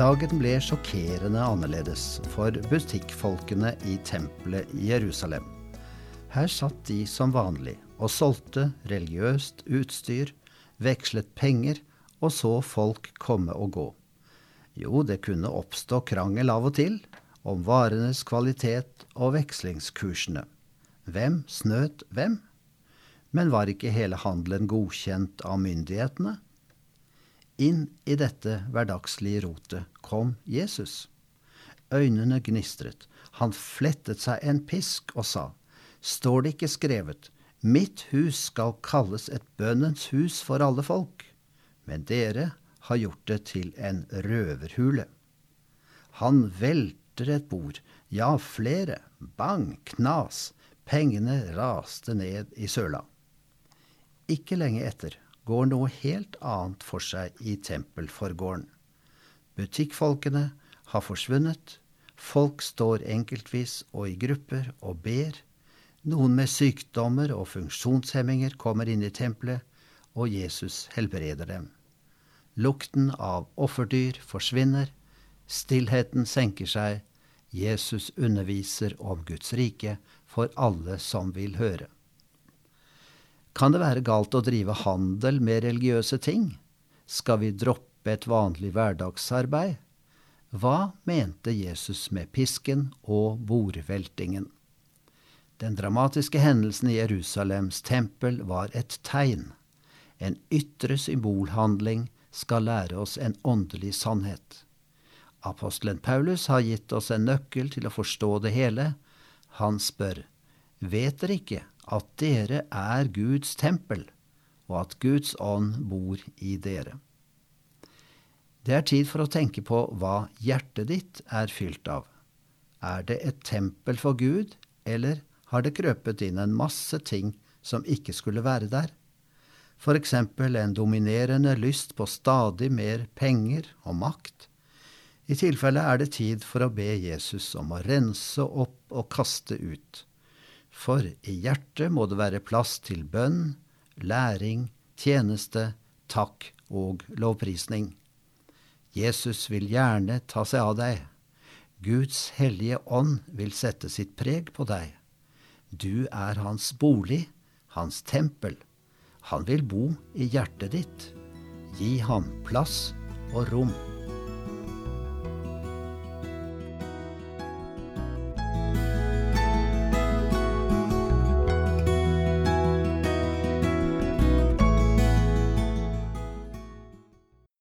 Dagen ble sjokkerende annerledes for butikkfolkene i tempelet i Jerusalem. Her satt de som vanlig og solgte religiøst utstyr, vekslet penger og så folk komme og gå. Jo, det kunne oppstå krangel av og til om varenes kvalitet og vekslingskursene. Hvem snøt hvem? Men var ikke hele handelen godkjent av myndighetene? Inn i dette hverdagslige rotet kom Jesus. Øynene gnistret, han flettet seg en pisk og sa, Står det ikke skrevet, Mitt hus skal kalles et bønnens hus for alle folk, men dere har gjort det til en røverhule. Han velter et bord, ja, flere, bang, knas, pengene raste ned i søla. Ikke lenge etter går noe helt annet for seg i tempelforgården. Butikkfolkene har forsvunnet, folk står enkeltvis og i grupper og ber. Noen med sykdommer og funksjonshemminger kommer inn i tempelet, og Jesus helbreder dem. Lukten av offerdyr forsvinner, stillheten senker seg, Jesus underviser om Guds rike for alle som vil høre. Kan det være galt å drive handel med religiøse ting? Skal vi droppe et vanlig hverdagsarbeid? Hva mente Jesus med pisken og bordveltingen? Den dramatiske hendelsen i Jerusalems tempel var et tegn. En ytre symbolhandling skal lære oss en åndelig sannhet. Apostelen Paulus har gitt oss en nøkkel til å forstå det hele. Han spør, vet dere ikke at dere er Guds tempel, og at Guds ånd bor i dere. Det er tid for å tenke på hva hjertet ditt er fylt av. Er det et tempel for Gud, eller har det krøpet inn en masse ting som ikke skulle være der? For eksempel en dominerende lyst på stadig mer penger og makt. I tilfelle er det tid for å be Jesus om å rense opp og kaste ut for i hjertet må det være plass til bønn, læring, tjeneste, takk og lovprisning. Jesus vil gjerne ta seg av deg. Guds hellige ånd vil sette sitt preg på deg. Du er hans bolig, hans tempel. Han vil bo i hjertet ditt. Gi ham plass og rom.